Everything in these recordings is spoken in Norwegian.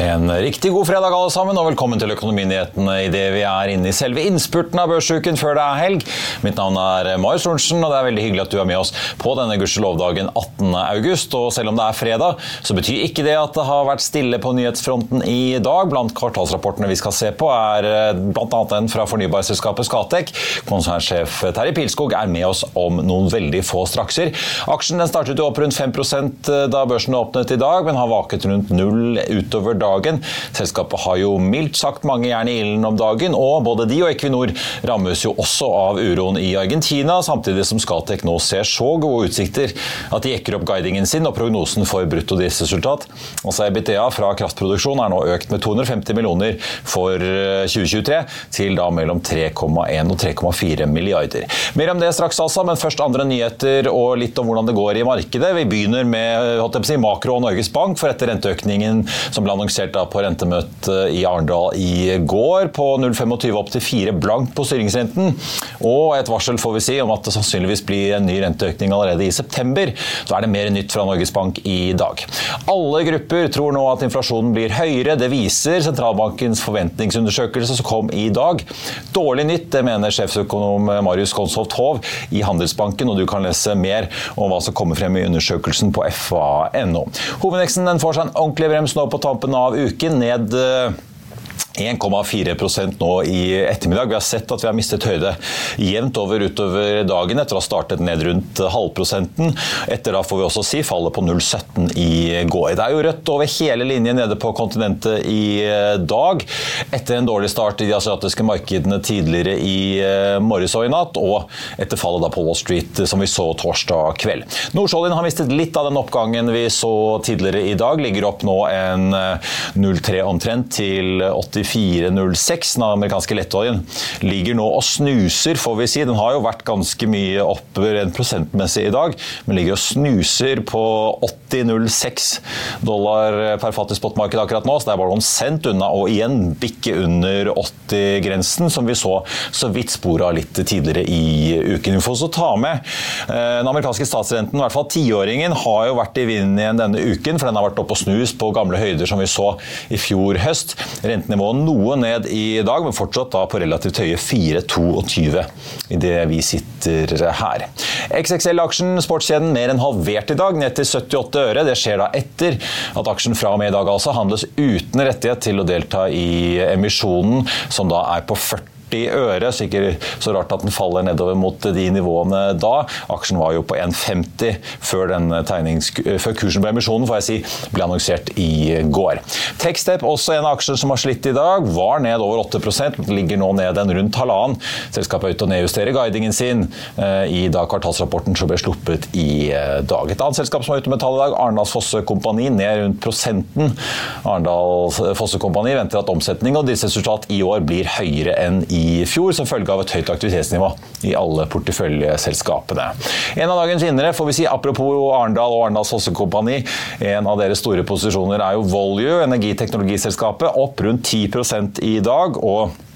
En riktig god fredag alle sammen, og velkommen til Økonominyhetene idet vi er inne i selve innspurten av børsuken før det er helg. Mitt navn er Marius Lorentzen, og det er veldig hyggelig at du er med oss på denne gudskjelovdagen 18. august. Og selv om det er fredag, så betyr ikke det at det har vært stille på nyhetsfronten i dag. Blant kvartalsrapportene vi skal se på, er eh, bl.a. den fra fornybarselskapet Skatek. Konsernsjef Terje Pilskog er med oss om noen veldig få strakser. Aksjen startet jo opp rundt 5 da børsen åpnet i dag, men har vaket rundt null utover dagen. Selskapet har jo mildt sagt mange jern i ilden om dagen, og både de og Equinor rammes jo også av uroen i Argentina, samtidig som Skatek nå ser så gode utsikter at de jekker opp guidingen sin og prognosen for bruttodriftsresultat. Altså EBITDA fra kraftproduksjon er nå økt med 250 millioner for 2023 til da mellom 3,1 og 3,4 milliarder. Mer om det straks altså, men først andre nyheter og litt om hvordan det går i markedet. Vi begynner med si, makro og Norges Bank, for etter renteøkningen som ble annonsert da på rentemøtet i Arendal i går, på 0,25 opp til 4 blankt på styringsrenten, og et varsel får vi si om at det sannsynligvis blir en ny renteøkning allerede i september, så er det mer nytt fra Norges Bank i dag. Alle grupper tror nå at inflasjonen blir høyere. Det viser sentralbankens forventningsundersøkelse som kom i dag. Dårlig nytt, det mener sjefsøkonom Marius Konshoft Hov i Handelsbanken, og du kan lese mer om hva som kommer frem i undersøkelsen på fa.no. Hovedveksten får seg en ordentlig brems nå på tampen av uken, ned 1,4% nå i ettermiddag. Vi har sett at vi har mistet høyde jevnt over utover dagen etter å ha startet ned rundt halvprosenten. Etter da får vi også si fallet på 0,17 i går. Det er jo rødt over hele linjen nede på kontinentet i dag. Etter en dårlig start i de asiatiske markedene tidligere i morges og i natt, og etter fallet da på Wall Street som vi så torsdag kveld. Nordsjøoljen har mistet litt av den oppgangen vi så tidligere i dag. Ligger opp nå en 0,3 omtrent til 84 84,06. Den amerikanske lettoljen ligger nå og snuser, får vi si. Den har jo vært ganske mye opp rent prosentmessig i dag, men ligger og snuser på 80,06 dollar per fattig spotmarked akkurat nå. Så det er bare noen cent unna, og igjen bikke under 80-grensen, som vi så så vidt sporet av litt tidligere i uken. Vi får også ta med eh, den amerikanske statsrenten, i hvert fall tiåringen, har jo vært i vinden igjen denne uken, for den har vært oppe og snus på gamle høyder som vi så i fjor høst. Rentenivået noe ned i dag, men fortsatt da på relativt høye 4,22 idet vi sitter her. XXL-aksjen, sportskjeden, mer enn halvert i dag, ned til 78 øre. Det skjer da etter at aksjen fra og med i dag altså handles uten rettighet til å delta i emisjonen, som da er på 40 øre, så ikke så rart at den faller nedover mot de nivåene da. Aksjen var jo på 1,50 før, før, kursen på emisjonen får jeg si, ble annonsert i går. Techstep, også en av aksjene som har slitt i dag, var ned over 8 men ligger nå ned en rundt halvannen. Selskapet er ute og nedjusterer guidingen sin i da kvartalsrapporten som ble sluppet i dag. Et annet selskap som er ute med tall i dag, Arendals Fosse Kompani, ned rundt prosenten. Arendal Fosse Kompani venter at omsetning og driftsresultat i år blir høyere enn i i fjor, som følge av et høyt aktivitetsnivå i alle porteføljeselskapene. En av dagens vinnere, får vi si, apropos Arendal og Arendals Hossekompani, en av deres store posisjoner er jo Volue, energiteknologiselskapet, opp rundt 10% i dag. og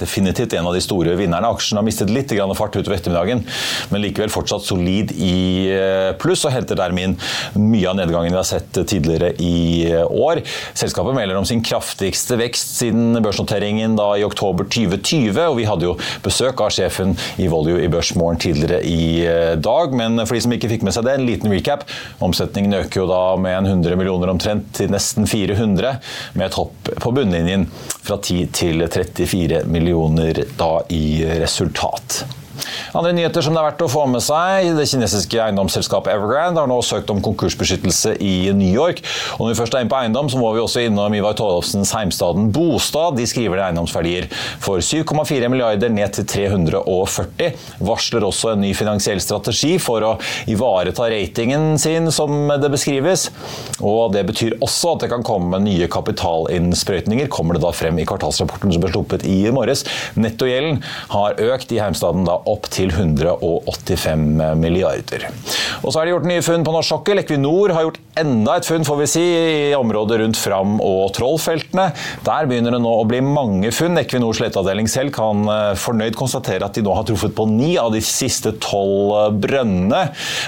definitivt en av de store vinnerne. Aksjen har mistet litt fart utover ettermiddagen, men likevel fortsatt solid i eh, pluss og henter dermed inn mye av nedgangen vi har sett tidligere i eh, år. Selskapet melder om sin kraftigste vekst siden børsnoteringen i oktober 2020, og vi hadde jo besøk av sjefen i Volue i Børsmorgen tidligere i eh, dag. Men for de som ikke fikk med seg det, en liten recap. Omsetningen øker jo da med en 100 millioner omtrent til nesten 400, med et hopp på bunnlinjen fra 10 til 34 millioner millioner da i resultat. Andre nyheter som det er verdt å få med seg. Det kinesiske eiendomsselskapet Evergrande har nå søkt om konkursbeskyttelse i New York. Og når vi først er inne på eiendom, så må vi også innom Ivar Tollefsens heimstaden Bostad. De skriver det eiendomsverdier for 7,4 milliarder ned til 340. Varsler også en ny finansiell strategi for å ivareta ratingen sin, som det beskrives. Og det betyr også at det kan komme nye kapitalinnsprøytninger, kommer det da frem i kvartalsrapporten som ble sluppet i morges. Nettogjelden har økt i heimstaden da opp til 185 milliarder. Og så er det gjort nye funn på norsk sokkel. Equinor har gjort enda et funn får vi si, i området rundt Fram og Trollfeltene. Der begynner det nå å bli mange funn. Equinors leteavdeling selv kan eh, fornøyd konstatere at de nå har truffet på ni av de siste tolv eh, brønnene.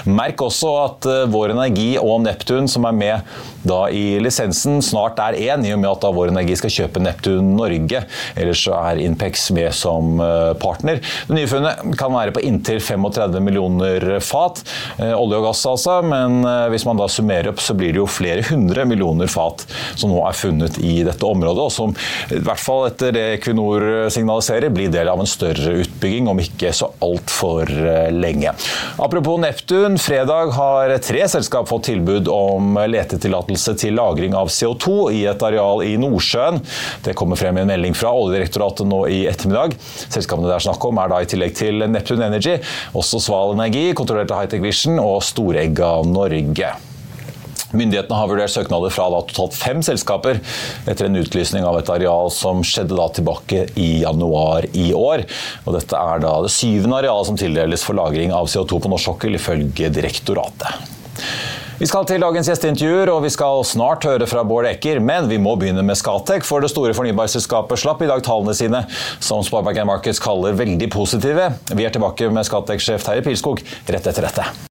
Merk også at eh, Vår Energi og Neptun, som er med da i lisensen, snart er én, i og med at da Vår Energi skal kjøpe Neptun Norge. Ellers er Inpex med som partner. Det nye funnet kan være på inntil 35 millioner fat. Eh, olje og gass, altså. Men eh, hvis man da summerer opp, så blir det jo flere hundre millioner fat som nå er funnet i dette området, og som i hvert fall etter det Equinor signaliserer, blir del av en større utbygging om ikke så altfor eh, lenge. Apropos Neptun. Fredag har tre selskap fått tilbud om letetillatelse til lagring av CO2 i et areal i Nordsjøen. Det kommer frem i en melding fra Oljedirektoratet nå i ettermiddag. Selskapene det er snakk om er da i tillegg til Neptune Energy, også Sval Energi, kontrollert av Hightech Vision og Storegga Norge. Myndighetene har vurdert søknader fra totalt fem selskaper etter en utlysning av et areal som skjedde tilbake i januar i år. Og dette er det syvende arealet som tildeles for lagring av CO2 på norsk sokkel, ifølge direktoratet. Vi skal til dagens gjesteintervjuer, og vi skal snart høre fra Bård Ecker. Men vi må begynne med Skatec, for det store fornybarselskapet slapp i dag tallene sine, som Sparebank Markets kaller veldig positive. Vi er tilbake med Skatec-sjef Terje Pilskog rett etter dette.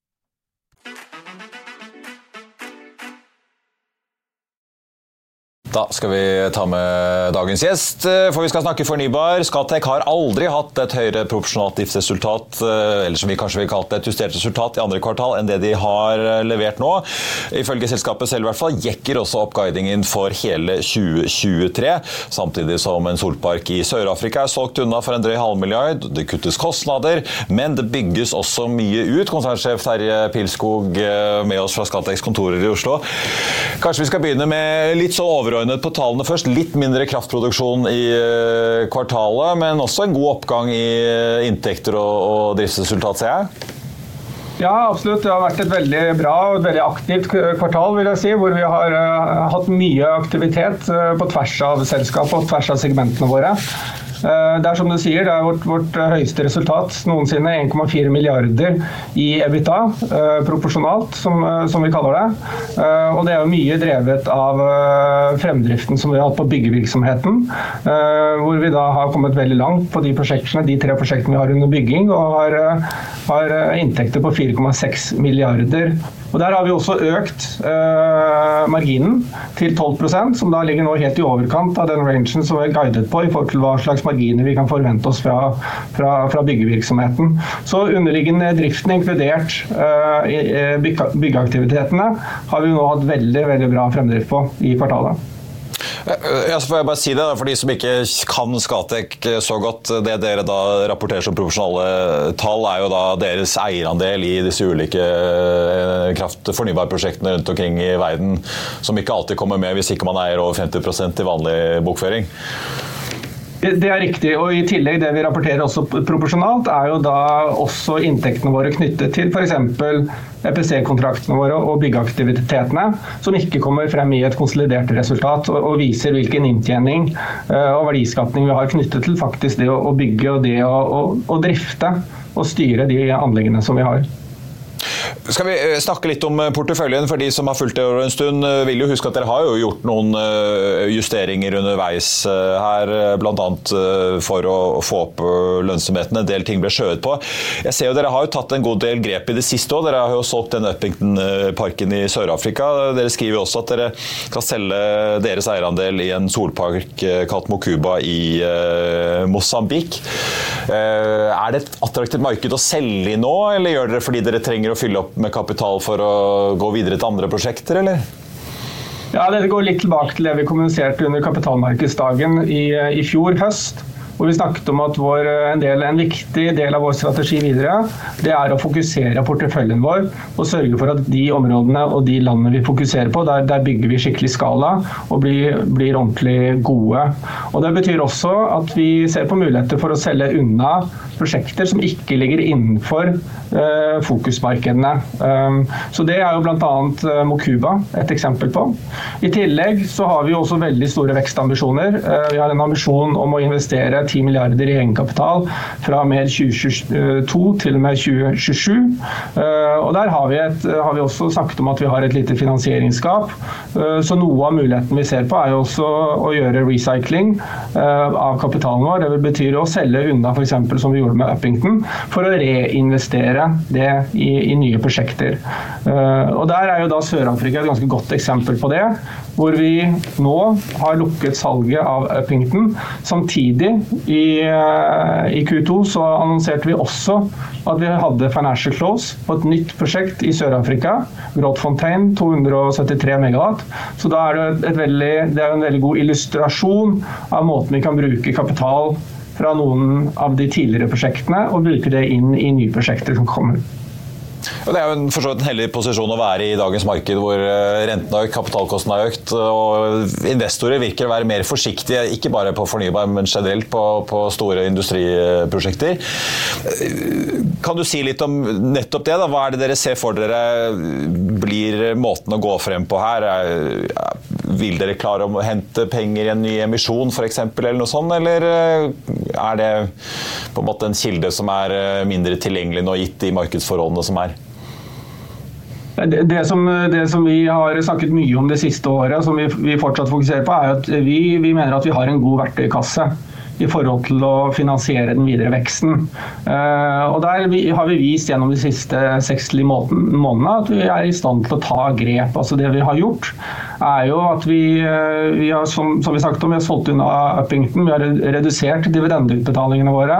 Da skal vi ta med dagens gjest, eh, for vi skal snakke fornybar. Scatec har aldri hatt et høyere proporsjonalt driftsresultat, eh, eller som vi kanskje vil kalle det, et justert resultat i andre kvartal enn det de har eh, levert nå. Ifølge selskapet selv i hvert fall jekker også opp guidingen for hele 2023, samtidig som en solpark i Sør-Afrika er solgt unna for en drøy halvmilliard. Det kuttes kostnader, men det bygges også mye ut. Konsernsjef Terje Pilskog med oss fra Scatec's kontorer i Oslo. Kanskje vi skal begynne med litt så overordnet overordnet på tallene først. Litt mindre kraftproduksjon i eh, kvartalet, men også en god oppgang i eh, inntekter og, og driftsresultat, ser jeg? Ja, absolutt. Det har vært et veldig bra og veldig aktivt kvartal, vil jeg si, hvor vi har uh, hatt mye aktivitet på tvers av selskapet og tvers av segmentene våre. Eh, det er som du sier, det er vårt, vårt eh, høyeste resultat noensinne. 1,4 milliarder i EBITDA, eh, proporsjonalt, som, som, vi kaller det. Og det er jo mye drevet av fremdriften som vi har hatt på byggevirksomheten. Hvor vi da har kommet veldig langt på de prosjektene, de tre prosjektene vi har under bygging, og har, har inntekter på 4,6 milliarder og Der har vi også økt eh, marginen til 12% som da ligger nå helt i overkant av den rangen som vi er guidet på i forhold til hva slags marginer vi kan forvente oss fra, fra, fra byggevirksomheten. Så underliggende driften, inkludert eh, byggeaktivitetene, har vi nå hatt veldig, veldig bra fremdrift på i kvartalet. Ja, så får jeg bare si det, For de som ikke kan Skatek så godt. Det dere da rapporterer som profesjonale tall, er jo da deres eierandel i disse ulike eh, kraft-fornybarprosjektene rundt omkring i verden, som ikke alltid kommer med hvis ikke man eier over 50% i vanlig bokføring. Det er riktig. og I tillegg det vi rapporterer også proporsjonalt, er jo da også inntektene våre knyttet til f.eks. EPC-kontraktene våre og byggeaktivitetene, som ikke kommer frem i et konsolidert resultat, og, viser hvilken inntjening eh, og verdiskapning vi har knyttet til faktisk det å, bygge og det å, å, å drifte og styre de anleggene som vi har. Skal vi eh, snakke litt om eh, porteføljen? For de som har fulgt det over en stund, eh, vil jo huske at dere har jo gjort noen justeringer underveis her, bl.a. for å få opp lønnsomheten. En del ting ble skjøvet på. Jeg ser jo Dere har jo tatt en god del grep i det siste òg. Dere har jo solgt den Uppington-parken i Sør-Afrika. Dere skriver også at dere skal selge deres eierandel i en solpark kalt Mokuba i Mosambik. Er det et attraktivt marked å selge i nå, eller gjør dere fordi dere trenger å fylle opp med kapital for å gå videre til andre prosjekter, eller? Ja, Dette går litt tilbake til det vi kommuniserte under kapitalmarkedsdagen i, i fjor høst hvor vi snakket om at vår, en, del, en, viktig del av vår strategi videre det er å fokusere porteføljen vår og sørge for at de områdene og de landene vi fokuserer på, der, der bygger vi skikkelig skala og blir, blir, ordentlig gode. Og Det betyr også at vi ser på muligheter for å selge unna prosjekter som ikke ligger innenfor fokusmarkedene. Um, så Det er jo bl.a. Mocuba Mokuba et eksempel på. I tillegg så har vi også veldig store vekstambisjoner. Uh, vi har en ambisjon om å investere 10 milliarder i egenkapital fra mer 2022 til og med 2027. Eh, og Der har vi, et, har vi, også snakket om at vi har et lite finansieringsskap. Eh, så noe av muligheten vi ser på, er jo også å gjøre recycling eh, av kapitalen vår. Det betyr å selge unna f.eks. som vi gjorde med Uppington, for å reinvestere det i, i nye prosjekter. Og Der er jo da Sør-Afrika et ganske godt eksempel på det hvor vi nå har lukket salget av Uppington. Samtidig, i, eh, i, Q2, så annonserte vi også at vi hadde financial close på et nytt prosjekt i Sør-Afrika. Grotfontein 273 megawatt. Så da er det, veldig, det er en veldig god illustrasjon av måten vi kan bruke kapital fra noen av de tidligere prosjektene, og bruke det inn i nye prosjekter som kommer. Det er jo en, en heldig posisjon å være i dagens marked hvor eh, renten har økt, kapitalkosten har økt. og Investorer virker å være mer forsiktige, ikke bare på fornybar, men generelt på, på store industriprosjekter. Kan du si litt om nettopp det? da? Hva er det dere ser for dere blir måten å gå frem på her? Vil dere klare å hente penger i en ny emisjon f.eks., eller noe sånt? Eller eh, er det på en måte en kilde som er eh, mindre tilgjengelig nå, gitt de markedsforholdene som er? Det, som, det, som, vi har snakket mye om det siste året, som vi, vi fortsatt fokuserer på, er at vi, vi, mener at vi har en god verktøykasse i forhold til å finansiere den videre veksten. Eh, og Der har vi vist gjennom de siste seks månedene at vi er i stand til å ta grep. Altså Det vi har gjort, er jo at vi, eh, vi har, som, som, vi snakket om, vi har solgt unna Uppington. Vi har redusert dividendeutbetalingene våre.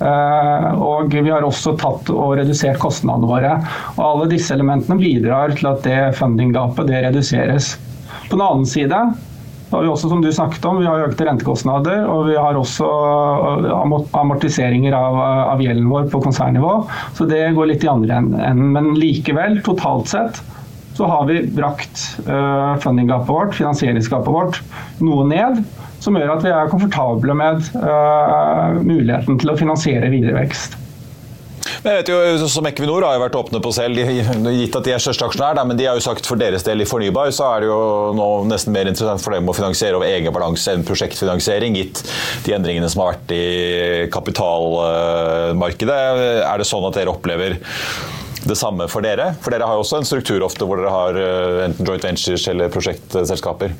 Eh, og vi har også tatt og redusert kostnadene våre. Og Alle disse elementene bidrar til at det funding-gapet det reduseres. På den annen side har vi også, som du snakket om, vi har økte rentekostnader, og vi har også eh, amortiseringer av, av gjelden vår på konsernnivå. Så det går litt i andre enden. Men likevel, totalt sett, så har vi brakt uh, fundinggapet vårt, finansieringsgapet vårt, noe ned. Som gjør at vi er komfortable med uh, muligheten til å finansiere videre vekst. Men jeg vet jo, som Equinor har jo vært åpne på selv, gitt at de er største aksjonær, men de har jo sagt for deres del i fornybar så er det jo nå nesten mer interessant for dem å finansiere over egen balanse enn prosjektfinansiering, gitt de endringene som har vært i kapitalmarkedet. Er det sånn at dere opplever det samme for dere? For dere har jo også en struktur ofte hvor dere har eh, enten joint ventures eller prosjektselskaper.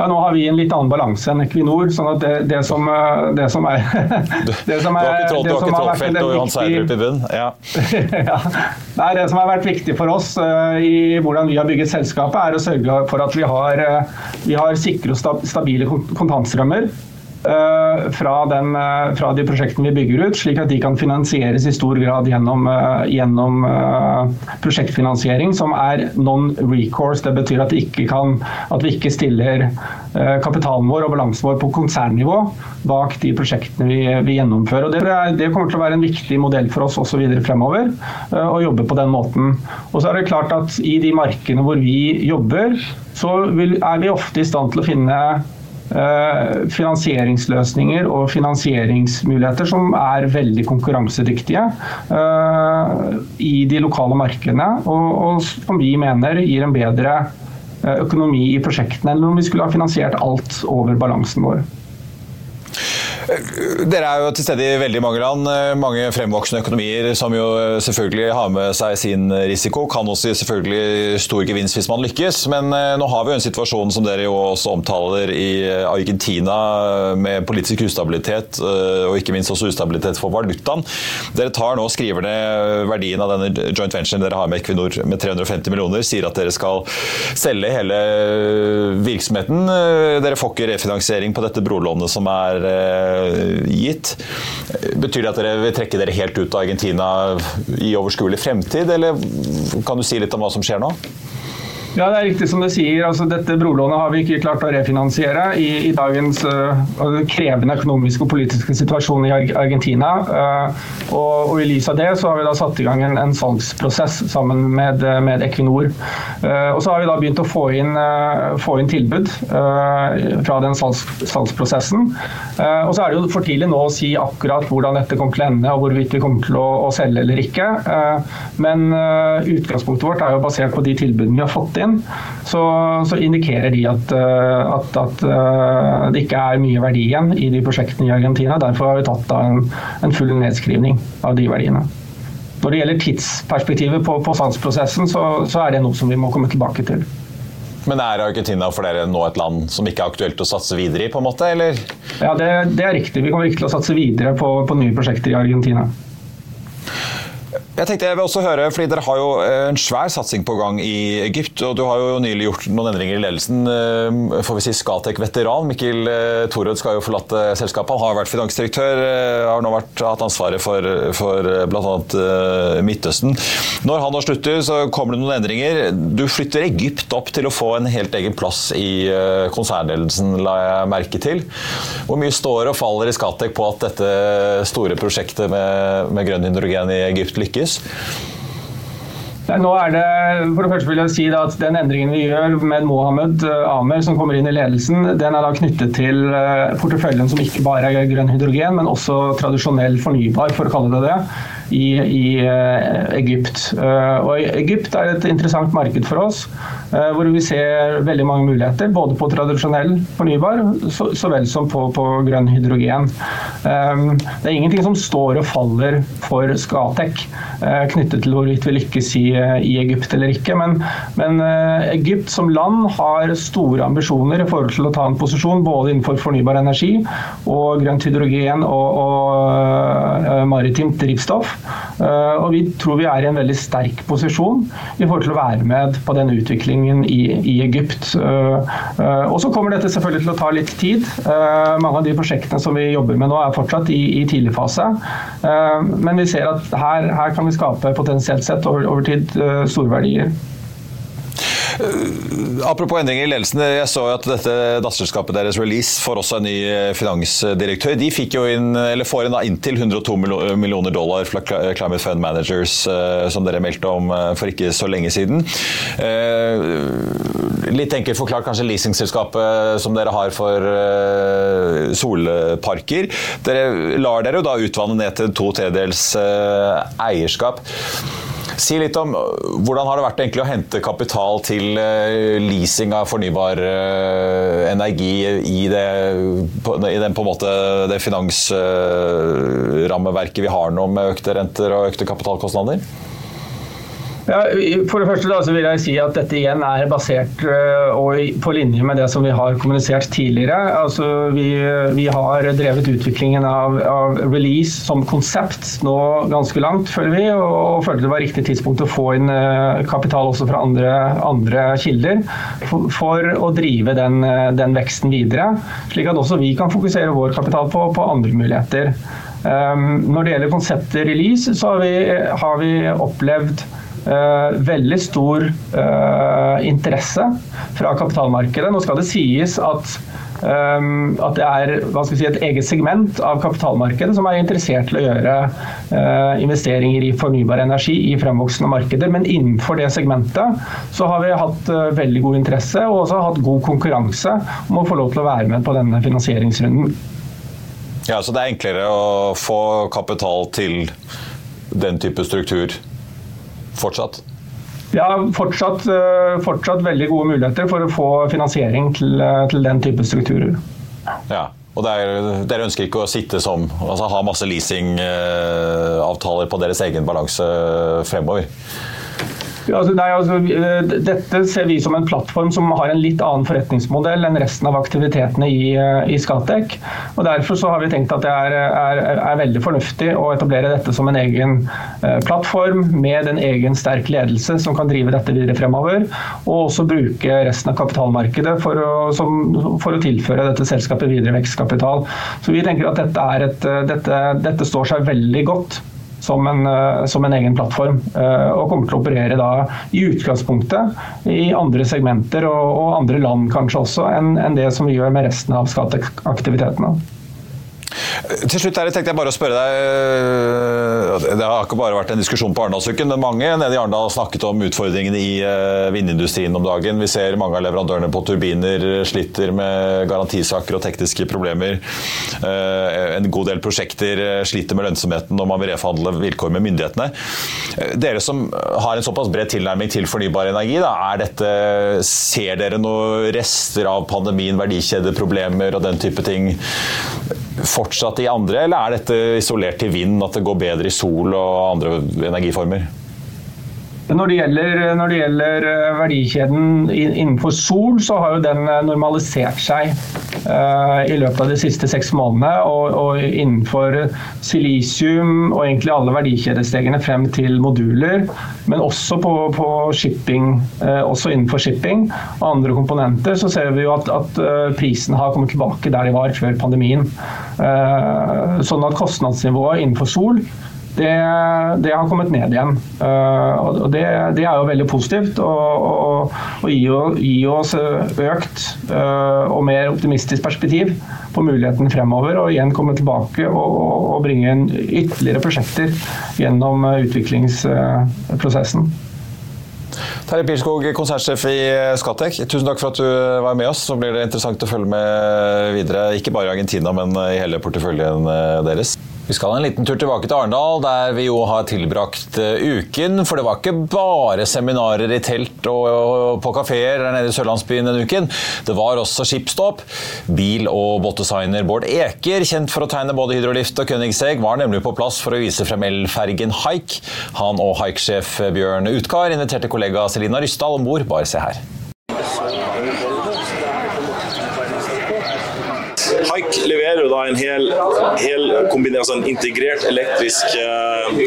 Ja, Nå har vi en litt annen balanse enn Equinor. sånn at det, det, som, eh, det som, er det som er, Du har ikke Trollfeldt og Johan Sverdrup i bunn? Ja. ja. Nei, det som har vært viktig for oss uh, i hvordan vi har bygget selskapet, er å sørge for at vi har, uh, vi har sikre og stabile kontantstrømmer. Eh, fra, den, eh, fra, de prosjektene vi bygger ut, slik at de kan finansieres i stor grad gjennom, eh, gjennom prosjektfinansiering som er non-recourse. Det betyr at, kan, at, vi ikke stiller kapitalen vår og balansen vår på konsernnivå bak de prosjektene vi, vi gjennomfører. Det, det, kommer til å være en viktig modell for oss også videre fremover, å jobbe på den måten. Og så er det klart at I de markedene hvor vi jobber, så vil, er vi ofte i stand til å finne finansieringsløsninger og finansieringsmuligheter som er veldig konkurransedyktige eh, i de lokale markedene, og, som vi mener gir en bedre eh, økonomi i prosjektene enn om vi skulle ha finansiert alt over balansen vår. Dere er jo til stede i veldig mange land. Mange fremvoksende økonomier som jo selvfølgelig har med seg sin risiko. Kan også selvfølgelig stor gevinst hvis man lykkes. Men eh, nå har vi jo en situasjon som dere jo også omtaler i Argentina, med politisk ustabilitet eh, og ikke minst også ustabilitet for valutaen. Dere tar nå og skriver ned verdien av denne joint venturen dere har med Equinor med 350 millioner, sier at dere skal selge hele virksomheten. Dere får ikke refinansiering på dette brolånet som er Eh, gitt. Betyr det at dere vil trekke dere helt ut av Argentina i overskuelig fremtid, eller kan du si litt om hva som skjer nå? Ja, det er riktig som du sier. Altså, dette brolånet har vi ikke klart å refinansiere i, i dagens uh, krevende økonomiske og politiske situasjon i Argentina. Uh, og, og, I lys av det så har vi da satt i gang en, en salgsprosess sammen med, med Equinor. Uh, og så har vi da begynt å få inn, få inn tilbud fra den salgs, salgsprosessen. og så er det jo for tidlig nå å si akkurat hvordan dette kommer til å ende og hvorvidt vi kommer til å, å selge eller ikke. men utgangspunktet vårt er jo basert på de tilbudene vi har fått inn, så, så indikerer de at, eh, at, at, eh, det ikke er mye verdi igjen i de prosjektene i Argentina. Derfor har vi tatt en, en full nedskrivning av de verdiene. Når det gjelder tidsperspektivet på, på salgsprosessen, så, så er det noe som vi må komme tilbake til. Men er Argentina for dere nå et land som ikke er aktuelt å satse videre i? på en måte, eller? Ja, det, det er riktig. Vi kommer ikke til å satse videre på, på nye prosjekter i Argentina. Jeg tenkte jeg vil også høre, fordi Dere har jo eh, en svær satsing på gang i Egypt. og Du har jo nylig gjort noen endringer i ledelsen. Eh, får vi si Skatek-veteran Mikkel eh, Torød skal jo forlate selskapet. Han har vært finansdirektør, har nå vært, hatt ansvaret for, for bl.a. Midtøsten. Når han nå slutter, så kommer det noen endringer. Du flytter Egypt opp til å få en helt egen plass i konsernledelsen, la jeg merke til. Hvor mye står og faller i Skatek på at dette store prosjektet med, med grønn hydrogen i Egypt lykkes? Lykkes? Nå er det, for det første vil jeg si at Den endringen vi gjør med Mohammed eh, Amer som kommer inn i ledelsen, den er da knyttet til eh, porteføljen som ikke bare er grønn hydrogen, men også tradisjonell fornybar, for å kalle det det i, i uh, Egypt. Uh, og Egypt er et interessant marked for oss, uh, hvor vi ser veldig mange muligheter. Både på tradisjonell fornybar så, så vel som på, på grønn hydrogen. Det er ingenting som står og faller for Skatec knyttet til hvorvidt vi lykkes i, i Egypt eller ikke. Men, men Egypt som land har store ambisjoner i forhold til å ta en posisjon både innenfor fornybar energi og grønt hydrogen og, og maritimt drivstoff. Eh, og vi tror vi er i en veldig sterk posisjon i forhold til å være med på den utviklingen i, i Egypt. Eh, eh, og så kommer dette selvfølgelig til å ta litt tid. Mange av de prosjektene som vi jobber med nå er fortsatt i, i tidlig fase. Men vi ser at her, her kan vi skape potensielt sett over, over tid store verdier. Apropos endringer i ledelsen. Jeg så jo at dette datterselskapet deres Release får også en ny finansdirektør. De fikk jo inn, eller får inn inntil 102 millioner dollar fra Climate Fund Managers, som dere meldte om for ikke så lenge siden. Litt enkelt forklart kanskje leasingselskapet som dere har for solparker. Dere lar dere jo da utvanne ned til to tredjedels eierskap. Si litt om hvordan har det vært egentlig å hente kapital til leasing av fornybar energi i det, i den, på en måte, det finansrammeverket vi har nå med økte renter og økte kapitalkostnader? Ja, for det første da, vil jeg si at dette igjen er basert uh, og på linje med det som vi har kommunisert tidligere. Altså, vi, vi har drevet utviklingen av, av, release som konsept nå ganske langt, føler vi, og, og følte det var riktig tidspunkt å få inn uh, kapital også fra andre, andre kilder for, for, å drive den, uh, den, veksten videre, slik at også vi kan fokusere vår kapital på, på andre muligheter. Um, når det gjelder konseptet release, så har vi, har vi opplevd Uh, veldig stor eh, interesse fra kapitalmarkedet. Nå skal det sies at, um, at det er si, et eget segment av kapitalmarkedet som er interessert til å gjøre eh, investeringer i fornybar energi i fremvoksende markeder. Men innenfor det segmentet så har vi hatt veldig god interesse og også hatt god konkurranse om å få lov til å være med på denne finansieringsrunden. Ja, Så det er enklere å få kapital til den type struktur fortsatt? Ja, fortsatt, eh, fortsatt, veldig gode muligheter for å få finansiering til, eh, til den type strukturer. Ja, og der, Dere ønsker ikke å sitte som, altså ha masse leasingavtaler på deres egen balanse fremover? Altså, nei, altså, eh, dette ser vi som en plattform som har en litt annen forretningsmodell enn resten av aktivitetene i, eh, i Skatec. Og Derfor så har vi tenkt at det er, er, er, veldig fornuftig å etablere dette som en egen uh, plattform med en egen sterk ledelse som kan drive dette videre fremover. Og også bruke resten av kapitalmarkedet for å, som, for å tilføre dette selskapet videre vekstkapital. Så vi tenker at dette, et, dette, dette står seg veldig godt som en, eh, som en, egen plattform. Eh, og kommer til å operere da i utgangspunktet i andre segmenter og, og andre land kanskje også, enn en det som vi gjør med resten av skatteaktivitetene. Til slutt her, tenkte jeg bare å spørre deg øh, Det har ikke bare vært en diskusjon på Arendalsuken, men mange nede i Arendal har snakket om utfordringene i øh, vindindustrien om dagen. Vi ser mange av leverandørene på turbiner sliter med garantisaker og tekniske problemer. En god del prosjekter sliter med lønnsomheten når man vil reforhandle vilkår med myndighetene. Dere som har en såpass bred tilnærming til fornybar energi, da, dette, ser dere noen rester av pandemien, verdikjedeproblemer og den type ting? Fortsatt i andre, eller er dette isolert til vind, at det går bedre i sol og andre energiformer? Når det, gjelder, når det gjelder, eh, verdikjeden innenfor sol, så har jo den eh, normalisert seg uh, i løpet av de siste seks månedene. Og, og, innenfor silisium og egentlig alle verdikjedestegene frem til moduler, men også på, på shipping, også innenfor shipping og andre komponenter, så ser vi jo at, at prisene har kommet tilbake der de var før pandemien. sånn at kostnadsnivået innenfor sol det, det, har kommet ned igjen. Uh, og det, det, er jo veldig positivt. Og, og, og gir, gir, oss økt uh, og mer optimistisk perspektiv på muligheten fremover. Og igjen komme tilbake og, og bringe inn ytterligere prosjekter gjennom utviklingsprosessen. Terje Pilskog, konsernsjef i Skatec. Tusen takk for at du var med oss. Så blir det interessant å følge med videre, ikke bare i Argentina, men i hele porteføljen deres. Vi skal en liten tur tilbake til Arendal, der vi jo har tilbrakt eh, uken. For det var ikke bare seminarer i telt og på kafeer der nede i Sørlandsbyen denne uken. Det var også skipsstopp. Bil- og båtdesigner Bård Eker, kjent for å tegne både hydrolift og Königsegg, var nemlig på plass for å vise frem elfergen Haik. Han og Haik-sjef Bjørn Utkar inviterte kollega Selina Ryssdal om bord. Bare se her. leverer da en hel, hel altså en integrert elektrisk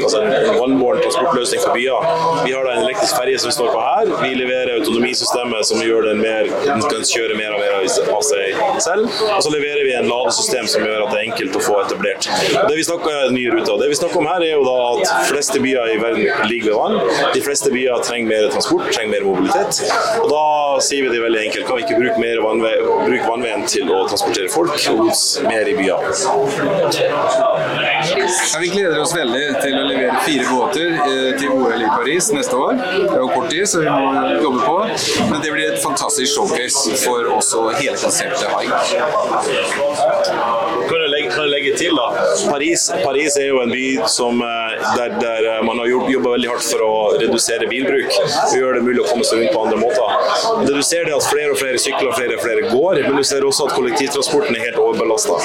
altså en vannbåren transportløsning for byer. Vi har da en elektrisk ferje som vi står på her. Vi leverer autonomisystemet som gjør den mer, den kan kjøre mer og mer av seg selv. Og så leverer vi en ladesystem som gjør at det er enkelt å få etablert. Det vi snakker, nye ruter. Det vi snakker om her er jo da at fleste byer i verden ligger ved vann. De fleste byer trenger mer transport, trenger mer mobilitet. Og da sier vi det veldig enkelt. Kan vi ikke bruke mer vannvei, bruke vannveien til å transportere folk og mer i byer? Ja, vi gleder oss veldig til å levere fire båter eh, til OL i Paris neste år. Det er jo kort tid, så vi må jobbe på. Men det blir et fantastisk showcase for også og hele konseptet haik. Kan jeg legge, kan jeg legge til da? Paris, Paris, er jo en by som, eh, der, der eh, man har jobba veldig hardt for å redusere bilbruk og gjøre det mulig å komme seg rundt på andre måter. Det du ser er at flere og flere sykler flere og flere går, men du ser også at kollektivtransporten er helt overbelasta.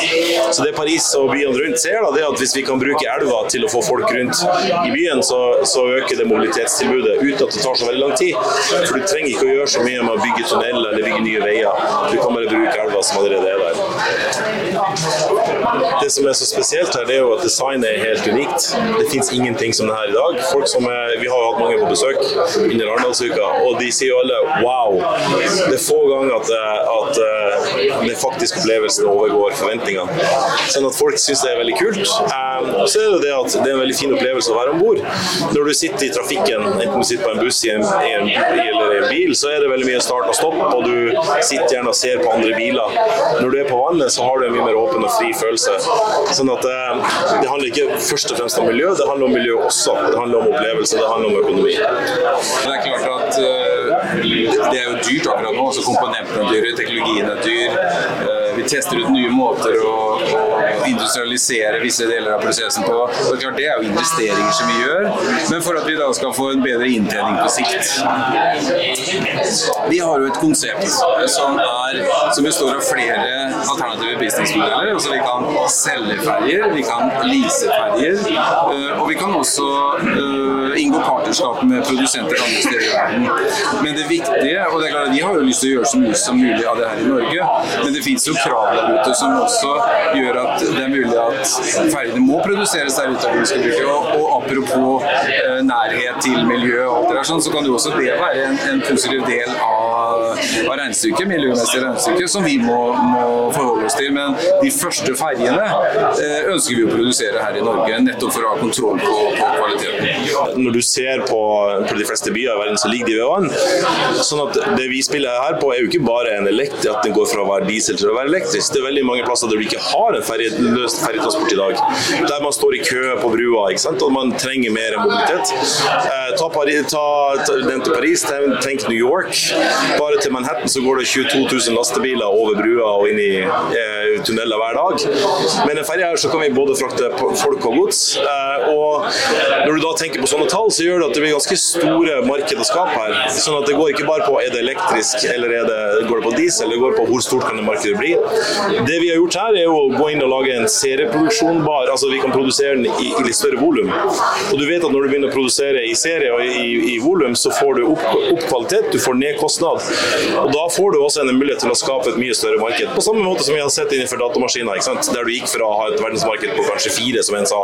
Så det Paris og byene rundt ser, da, det er at hvis vi kan bruke elva til å få folk rundt i byen, så, så øker det mobilitetstilbudet uten at det tar så veldig lang tid. For du trenger ikke å gjøre så mye med å bygge tunnel eller bygge nye veier. Du kan bare bruke elva som allerede er der. Det som er så spesielt her, det er jo at designet er helt unikt. Det fins ingenting som det her i dag. Folk som er, vi har jo hatt mange på besøk under Arendalsuka, og de sier jo alle wow. Det er få ganger at, at den faktiske opplevelsen overgår forventningene. Sånn at folk syns det er veldig kult. Um, så er det det at det er en veldig fin opplevelse å være om bord. Når du sitter i trafikken, enten du sitter på en buss i en, i en, eller en bil, så er det veldig mye start og stopp, og du sitter gjerne og ser på andre biler. Når du er på vannet, så har du en mye mer åpen og fri følelse. Sånn at uh, det handler ikke først og fremst om miljø, det handler om miljø også. Det handler om opplevelse, det handler om økonomi. Det er klart at uh, det er jo dyrt akkurat nå. altså Komponentene er dyre, teknologien er dyr. Uh, vi tester ut nye måter å, industrialisere visse deler av prosessen på. Og klart, Det er jo investeringer som vi gjør, men for at vi da skal få en bedre inntjening på sikt. Vi har jo et konsept som, er, som består av flere alternative businessmodeller. Altså vi kan selge ferjer, vi kan lease ferjer, og vi kan også inngå partnerskap med produsenter andre steder i verden. Men det viktige, og det er klart, vi har jo lyst til å gjøre så mye som mulig av det her i Norge, men det fins jo krav der ute som også gjør at det er mulig at ferjene må produseres der ute. Og, og apropos eh, nærhet til miljø og alt det der, sånn, så kan jo også det være en, en positiv del av, av regnestykket, miljømessig regnestykke, som vi må, må, forholde oss til. Men de første ferjene eh, ønsker vi å produsere her i Norge, nettopp for å ha kontroll på, på kvaliteten. Når du ser på, på, de fleste byer i verden, så ligger de ved vann. Sånn at det vi spiller her på, er jo ikke bare en elekt, at den går fra å være diesel til å være elektrisk. Det er veldig mange plasser der du ikke har en ferjeløst ferjetransport i dag. Der man står i kø på brua ikke sant? og man trenger mer mobilitet. Eh, ta, Paris, ta, ta til Paris, tenk New York. Bare til Manhattan så går det 22 000 lastebiler over brua og inn i eh, tunneler hver dag. Men en ferje her så kan vi både frakte folk og gods. Eh, og når du da tenker på sånne tall, så gjør det at det blir ganske store marked å skape her. Sånn at det går ikke bare på er det elektrisk eller er det, går det på diesel, det går på hvor stort kan det markedet bli. Det vi har gjort her, er å gå inn og lage en serieproduksjonbar. Altså vi kan produsere den i, i litt større volum. Og du vet at når du begynner å produsere i serie og i, i volum, så får du opp, opp, kvalitet, du får ned kostnad. Og da får du også en mulighet til å skape et mye større marked. På samme måte som vi har sett innenfor datamaskiner, der du gikk fra å ha et verdensmarked på kanskje fire, som en sa,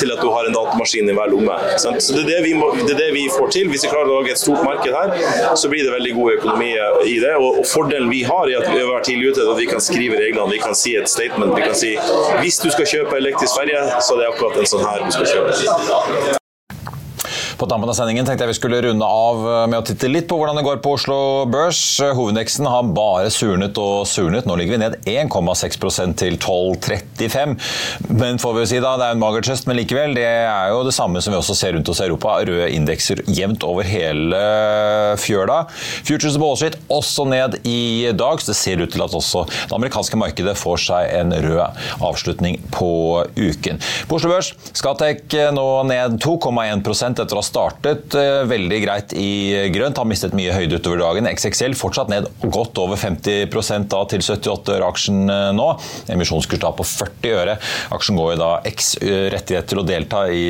til at du har en datamaskin i hver lomme. Så det er det, vi det er det vi får til. Hvis vi klarer å lage et stort marked her, så blir det veldig god økonomi i det. Og, og fordelen vi har, er at vi har vært tidlig ute, at vi kan skrive reglene, vi kan si et statement. Vi kan si hvis du skal kjøpe elektrisk ferje, så er det akkurat en sånn her du skal kjøpe. På tampen av sendingen tenkte jeg vi skulle runde av med å titte litt på hvordan det går på Oslo Børs. Hovedindeksen har bare surnet og surnet. Nå ligger vi ned 1,6% til 12,35. Men får vi si da, det er en mager trøst, men likevel. Det er jo det samme som vi også ser rundt oss i Europa. Røde indekser jevnt over hele fjøla. Futures Wall Street også ned i dag, så det ser ut til at også det amerikanske markedet får seg en rød avslutning på uken. På Oslo Børs, Skatek nå ned 2,1 etter å startet uh, veldig greit i grønt, har mistet mye høyde utover dagen. XXL fortsatt ned godt over 50 da til 78 øre aksjen uh, nå. Emisjonskurs da på 40 øre. Aksjen går jo da X rettighet til å delta i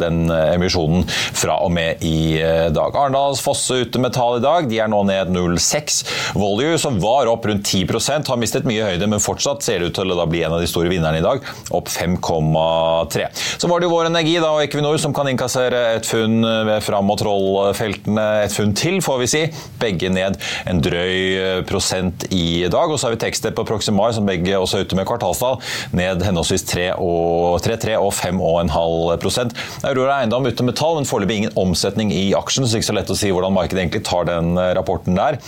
den emisjonen fra og med i dag. Arendals Fosse ute med tall i dag. De er nå ned 0,6. Volue, som var opp rundt 10% har mistet mye høyde, men fortsatt ser det ut til å bli en av de store vinnerne i dag, opp 5,3. Så var det jo Vår Energi da, og Equinor som kan innkassere et funn ved Fram og Troll-feltene. Et funn til, får vi si. Begge ned en drøy prosent i dag. Og så har vi Tekstep og Proximar, som begge også er ute med kvartalstall, ned henholdsvis 3,3 og 5,5% Aurora Eiendom ute med tall, men foreløpig ingen omsetning i aksjen, så det er ikke så lett å si hvordan markedet egentlig tar den rapporten der.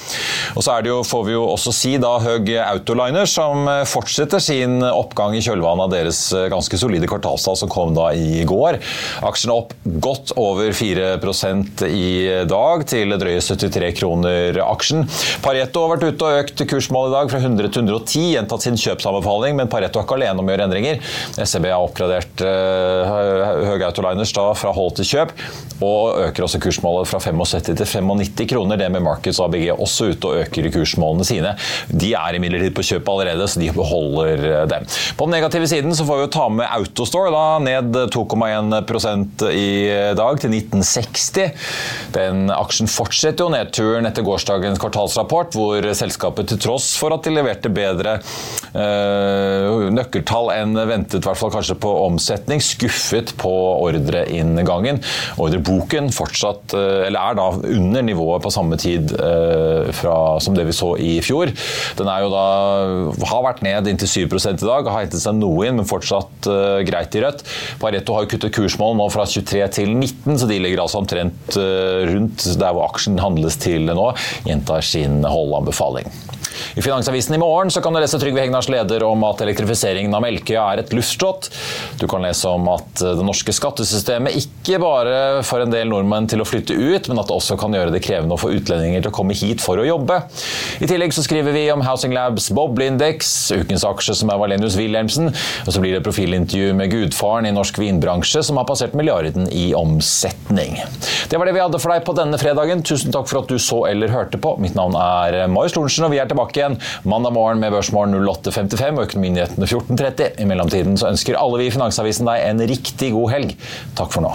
Og så jo, får vi jo også si da Høg Autoliner, som fortsetter sin oppgang i kjølvannet av deres ganske solide kvartalstall som kom da i går. Aksjene opp godt over 4% i dag, til drøye 73 kroner aksjen. Pareto har vært ute og økt kursmålet i dag fra 100 til 110, gjentatt sin kjøpsanbefaling, men Pareto er ikke alene om å gjøre endringer. SEB har oppgradert uh, Høg Autoliners da fra hold til kjøp, og øker også kursmålet fra 75 til 95 kroner. Det med Markets ABG også ute og øker kursmålene sine. De er imidlertid på kjøp allerede, så de beholder eh, dem. På den negative siden så får vi jo ta med Autostore, da, ned 2,1% i dag, til 1960. Den aksjen fortsetter jo nedturen etter gårsdagens kvartalsrapport, hvor selskapet til tross for at de leverte bedre øh, nøkkeltall enn ventet, i hvert fall kanskje på omsetning, skuffet på ordreinngangen. Ordreboken fortsatt, øh, eller er da under nivået på samme tid øh, fra, som det vi så i fjor. Den er jo da, har vært ned inntil 7 i dag, har hentet seg noe inn, men fortsatt øh, greit i rødt. Pareto har kuttet kursmål nå fra 23 til 19, så de ligger altså omtrent uh, rundt der hvor aksjen handles til nå. Gjentar sin holdanbefaling. I Finansavisen i morgen så kan du lese Trygve Hegnars leder om at elektrifiseringen av Melkøya er et luftslott. Du kan lese om at det norske skattesystemet ikke bare får en del nordmenn til å flytte ut, men at det også kan gjøre det krevende å få utlendinger til å komme hit for å jobbe. I tillegg så skriver vi om Housing Labs bobleindeks, ukens aksje som er Valenius Wilhelmsen, og så blir det profilintervju med gudfaren i norsk vinbransje som har passert milliarden i omsetning. Det var det vi hadde for deg på denne fredagen. Tusen takk for at du så eller hørte på. Mitt navn er Marius Lorentzen, og vi er tilbake tilbake igjen mandag morgen med Børsmorgen 08.55 og Økonominyhetene 14.30. I mellomtiden så ønsker alle vi i Finansavisen deg en riktig god helg. Takk for nå.